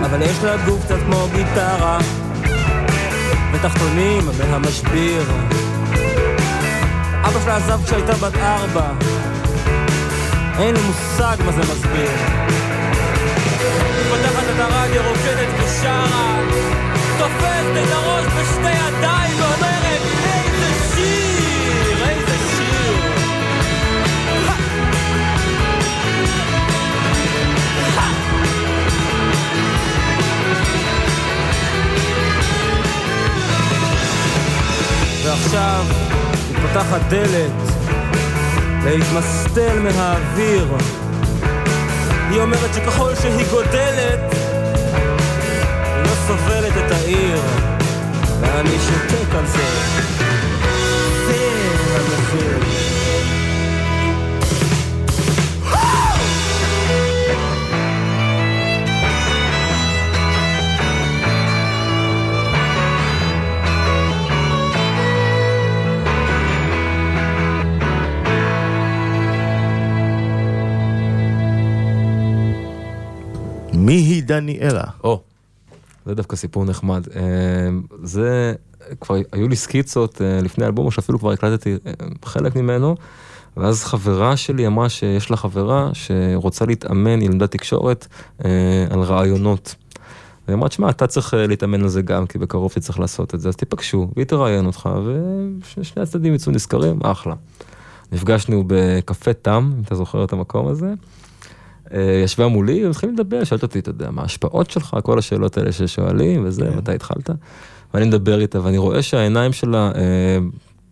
אבל יש לה גוף קצת כמו גיטרה. ותחתונים מהמשביר אבא שלה עזב כשהייתה בת ארבע. אין לי מושג מה זה מסביר. פותחת את הרדיו, רוקדת ושרה. תופסת את הראש בשתי ידיים ואומרת איזה שיר, איזה שיר! ועכשיו פותחת דלת להתמסטל מהאוויר. היא אומרת שככל שהיא גודלת, היא לא סובלת את העיר. ואני שותק על זה. דניאלה? או, זה דווקא סיפור נחמד. אה, זה, כבר היו לי סקיצות אה, לפני אלבום, או שאפילו כבר הקלטתי אה, חלק ממנו, ואז חברה שלי אמרה שיש לה חברה שרוצה להתאמן, היא למדה תקשורת, על רעיונות. והיא אמרה, שמע, אתה צריך להתאמן על זה גם, כי בקרוב תצטרך לעשות את זה, אז תיפגשו, והיא תראיין אותך, ושני הצדדים יצאו נשכרים, אחלה. נפגשנו בקפה תם, אם אתה זוכר את המקום הזה. אה, ישבה מולי ומתחילים לדבר, שאלת אותי, אתה יודע, מה ההשפעות שלך, כל השאלות האלה ששואלים וזה, כן. מתי התחלת? ואני מדבר איתה ואני רואה שהעיניים שלה אה,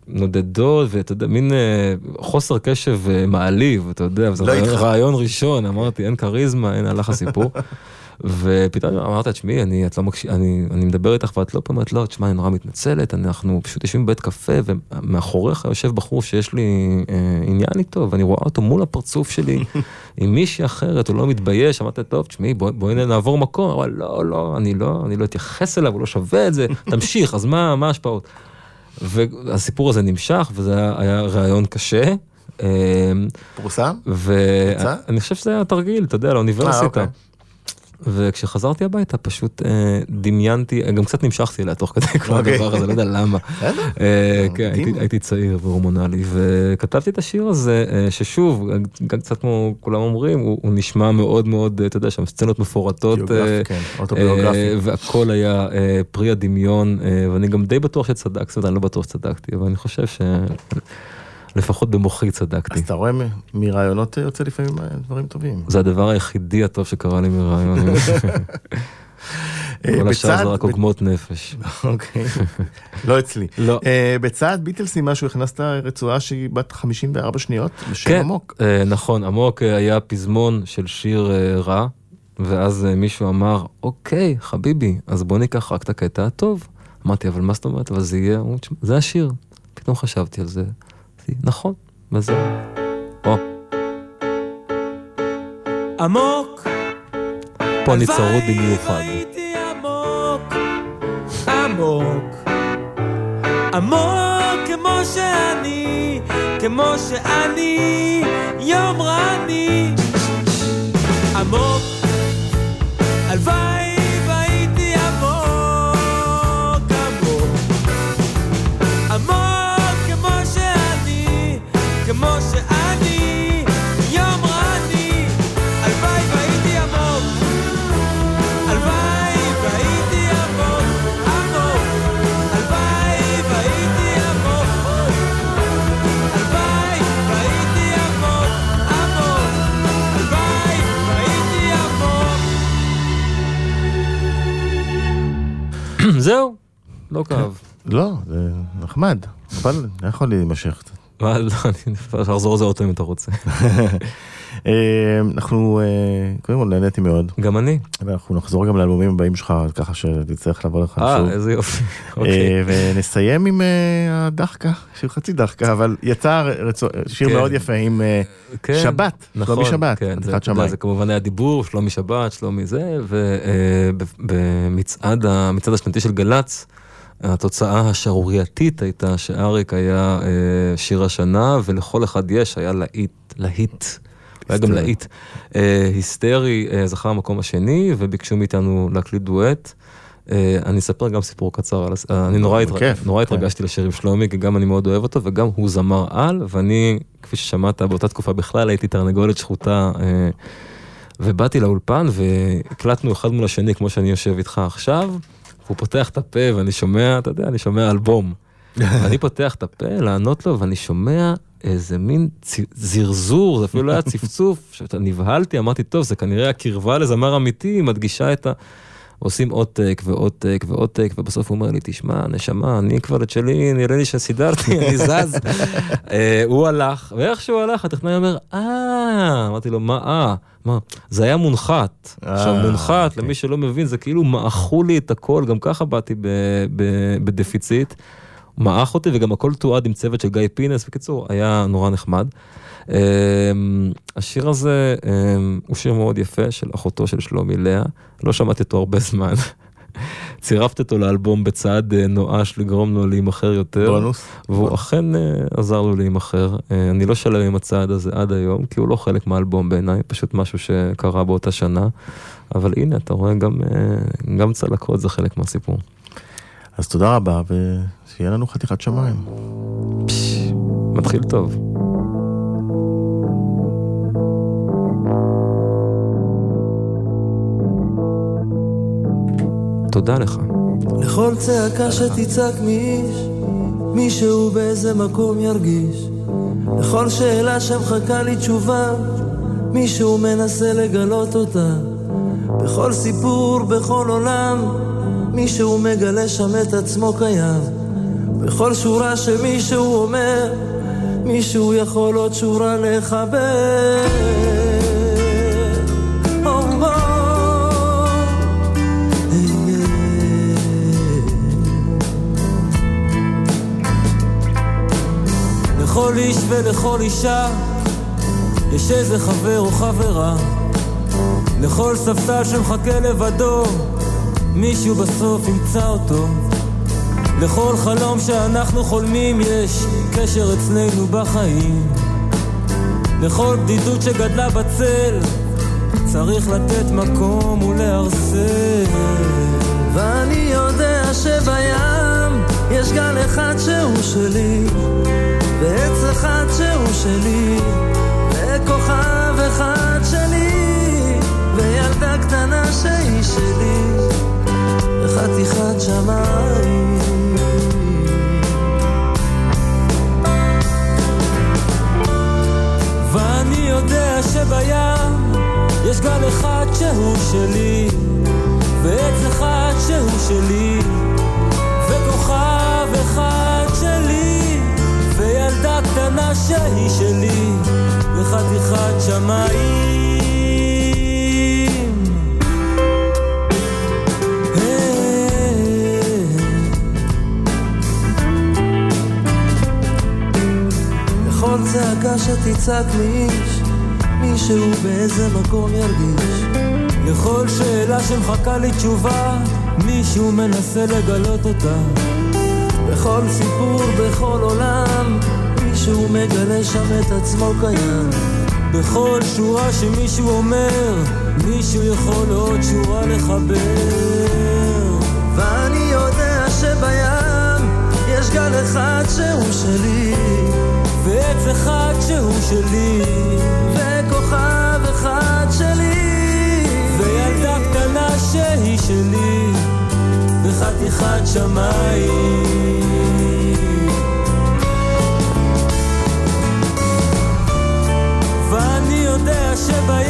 נודדות ואתה יודע, מין אה, חוסר קשב אה, מעליב, אתה יודע, לא רעיון ראשון, אמרתי, אין כריזמה, אין הלך הסיפור. ופתאום אמרת, תשמעי, אני, את לא מקש... אני, אני מדבר איתך ואת לא אומרת, לא, תשמע, אני נורא מתנצלת, אנחנו פשוט יושבים בבית קפה ומאחוריך יושב בחור שיש לי אה, עניין איתו, ואני רואה אותו מול הפרצוף שלי עם מישהי אחרת, הוא לא מתבייש, אמרתי, טוב, תשמעי, בואי בוא נעבור מקום, אבל לא, לא, אני לא, אני לא אתייחס אליו, הוא לא שווה את זה, תמשיך, אז מה, מה ההשפעות? והסיפור הזה נמשך, וזה היה רעיון קשה. אה, פורסם? ואני חושב שזה היה תרגיל, אתה יודע, לאוניברסיטה. אה, אוקיי. וכשחזרתי הביתה פשוט אה, דמיינתי, גם קצת נמשכתי אליה תוך כדי כל אוקיי. הדבר הזה, לא יודע למה. אה, כן, הייתי צעיר והורמונלי, וכתבתי את השיר הזה, אה, ששוב, גם קצת כמו כולם אומרים, הוא נשמע מאוד מאוד, אתה יודע, שם סצנות מפורטות, כן, והכל היה פרי הדמיון, ואני גם די בטוח שצדקתי, אני לא בטוח שצדקתי, אבל אני חושב ש... לפחות במוחי צדקתי. אז אתה רואה מרעיונות יוצא לפעמים דברים טובים. זה הדבר היחידי הטוב שקרה לי מרעיון. כל השאר זה רק עוגמות נפש. אוקיי, לא אצלי. לא. אה, בצד ביטלסי משהו הכנסת רצועה שהיא בת 54 שניות בשם עמוק. כן, נכון, עמוק אה, היה פזמון של שיר רע, ואז מישהו אמר, אוקיי, חביבי, אז בוא ניקח רק את הקטע הטוב. אמרתי, אבל מה זאת אומרת? אבל זה יהיה, זה השיר. פתאום חשבתי על זה. נכון, וזהו. או. עמוק. פה אני צרוד במיוחד. עמוק, עמוק, עמוק כמו שאני, כמו שאני, יומרני. עמוק, הלוואי זהו, לא כאב. לא, זה נחמד, אבל יכול להימשך קצת. לא, אני אפשר לחזור לזה עוד אם אתה רוצה. אה, אנחנו, אה, קודם כל נהניתי מאוד. גם אני. ואנחנו נחזור גם לאלבומים הבאים שלך, ככה שתצטרך לבוא לך שוב. אה, איזה יופי. אוקיי. ונסיים עם הדחקה, שיר חצי דחקה, אבל יצא שיר כן. מאוד יפה עם כן, שבת, נכון, שלומי שבת, כן, זה כמובן היה דיבור, שלומי שבת, שלומי זה, ובמצעד השנתי של גל"צ, התוצאה השערורייתית הייתה שאריק היה אה, שיר השנה, ולכל אחד יש, היה להיט, להיט, היה גם להיט אה, היסטרי, אה, זכה המקום השני, וביקשו מאיתנו להקליט דואט. אה, אני אספר גם סיפור קצר, אני נורא, כן. התרגשתי לשיר עם שלומי, כי גם אני מאוד אוהב אותו, וגם הוא זמר על, ואני, כפי ששמעת, באותה תקופה בכלל הייתי תרנגולת שחוטה. ובאתי לאולפן והקלטנו אחד מול השני כמו שאני יושב איתך עכשיו. הוא פותח את הפה ואני שומע, אתה יודע, אני שומע אלבום. אני פותח את הפה לענות לו ואני שומע איזה מין צ... זרזור, זה אפילו לא היה צפצוף, שאתה נבהלתי, אמרתי, טוב, זה כנראה הקרבה לזמר אמיתי, מדגישה את ה... עושים טייק ועוד טייק, ובסוף הוא אומר לי, תשמע, נשמה, אני כבר את שלי, נראה לי שסידרתי, אני זז. אה, הוא הלך, ואיך שהוא הלך, הטכנאי אומר, אה, אמרתי לו, מה אה? מה? זה היה מונחת. עכשיו, אה, מונחת, למי אוקיי. שלא מבין, זה כאילו מעכו לי את הכל, גם ככה באתי בדפיציט. מעך אותי, וגם הכל תועד עם צוות של גיא פינס. בקיצור, היה נורא נחמד. אמ, השיר הזה אמ, הוא שיר מאוד יפה של אחותו של שלומי לאה, לא שמעתי אותו הרבה זמן. צירפת אותו לאלבום בצעד נואש לגרום לו להימכר יותר. בונוס. והוא אכן עזר לו להימכר. אני לא שלם עם הצעד הזה עד היום, כי הוא לא חלק מהאלבום בעיניי, פשוט משהו שקרה באותה שנה. אבל הנה, אתה רואה, גם, גם צלקות זה חלק מהסיפור. אז תודה רבה, ושיהיה לנו חתיכת שמיים. מתחיל טוב. תודה לך. לכל צעקה שתצעק מאיש, מישהו באיזה מקום ירגיש. לכל שאלה שמחכה לי תשובה, מישהו מנסה לגלות אותה. בכל סיפור, בכל עולם, מישהו מגלה שם את עצמו קיים. בכל שורה שמישהו אומר, מישהו יכול עוד שורה לחבר. לכל איש ולכל אישה יש איזה חבר או חברה לכל ספסל שמחכה לבדו מישהו בסוף ימצא אותו. לכל חלום שאנחנו חולמים יש קשר אצלנו בחיים. לכל בדידות שגדלה בצל צריך לתת מקום ולהרסל. ואני יודע שבים יש גל אחד שהוא שלי ועץ אחד שהוא שלי וכוכב אחד שלי וילדה קטנה שהיא שלי וחתיכת שמיים. ואני יודע שבים יש גל אחד שהוא שלי ועץ אחד שהוא שלי וכוכב אחד שלי וילדה קטנה שהיא שלי וחתיכת שמיים צעקה שתצעק מאיש, מישהו באיזה מקום ירגיש. לכל שאלה שמחכה לי תשובה, מישהו מנסה לגלות אותה. בכל סיפור, בכל עולם, מישהו מגלה שם את עצמו קיים. בכל שורה שמישהו אומר, מישהו יכול עוד שורה לחבר. ואני יודע שבים יש גל אחד שהוא שלי, ועץ אחד שהוא שלי, וכוכב אחד שלי, וילדה קטנה שהיא שלי, וחתיכת שמיים. ואני יודע שבים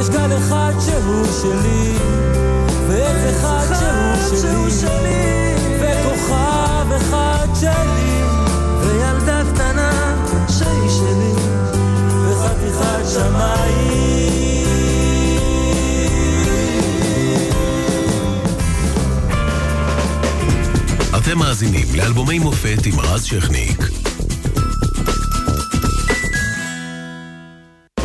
יש גל אחד שהוא שלי, ועץ אחד שהוא שלי, וכוכב אחד שלי, אתם מאזינים לאלבומי מופת עם רז שכניק.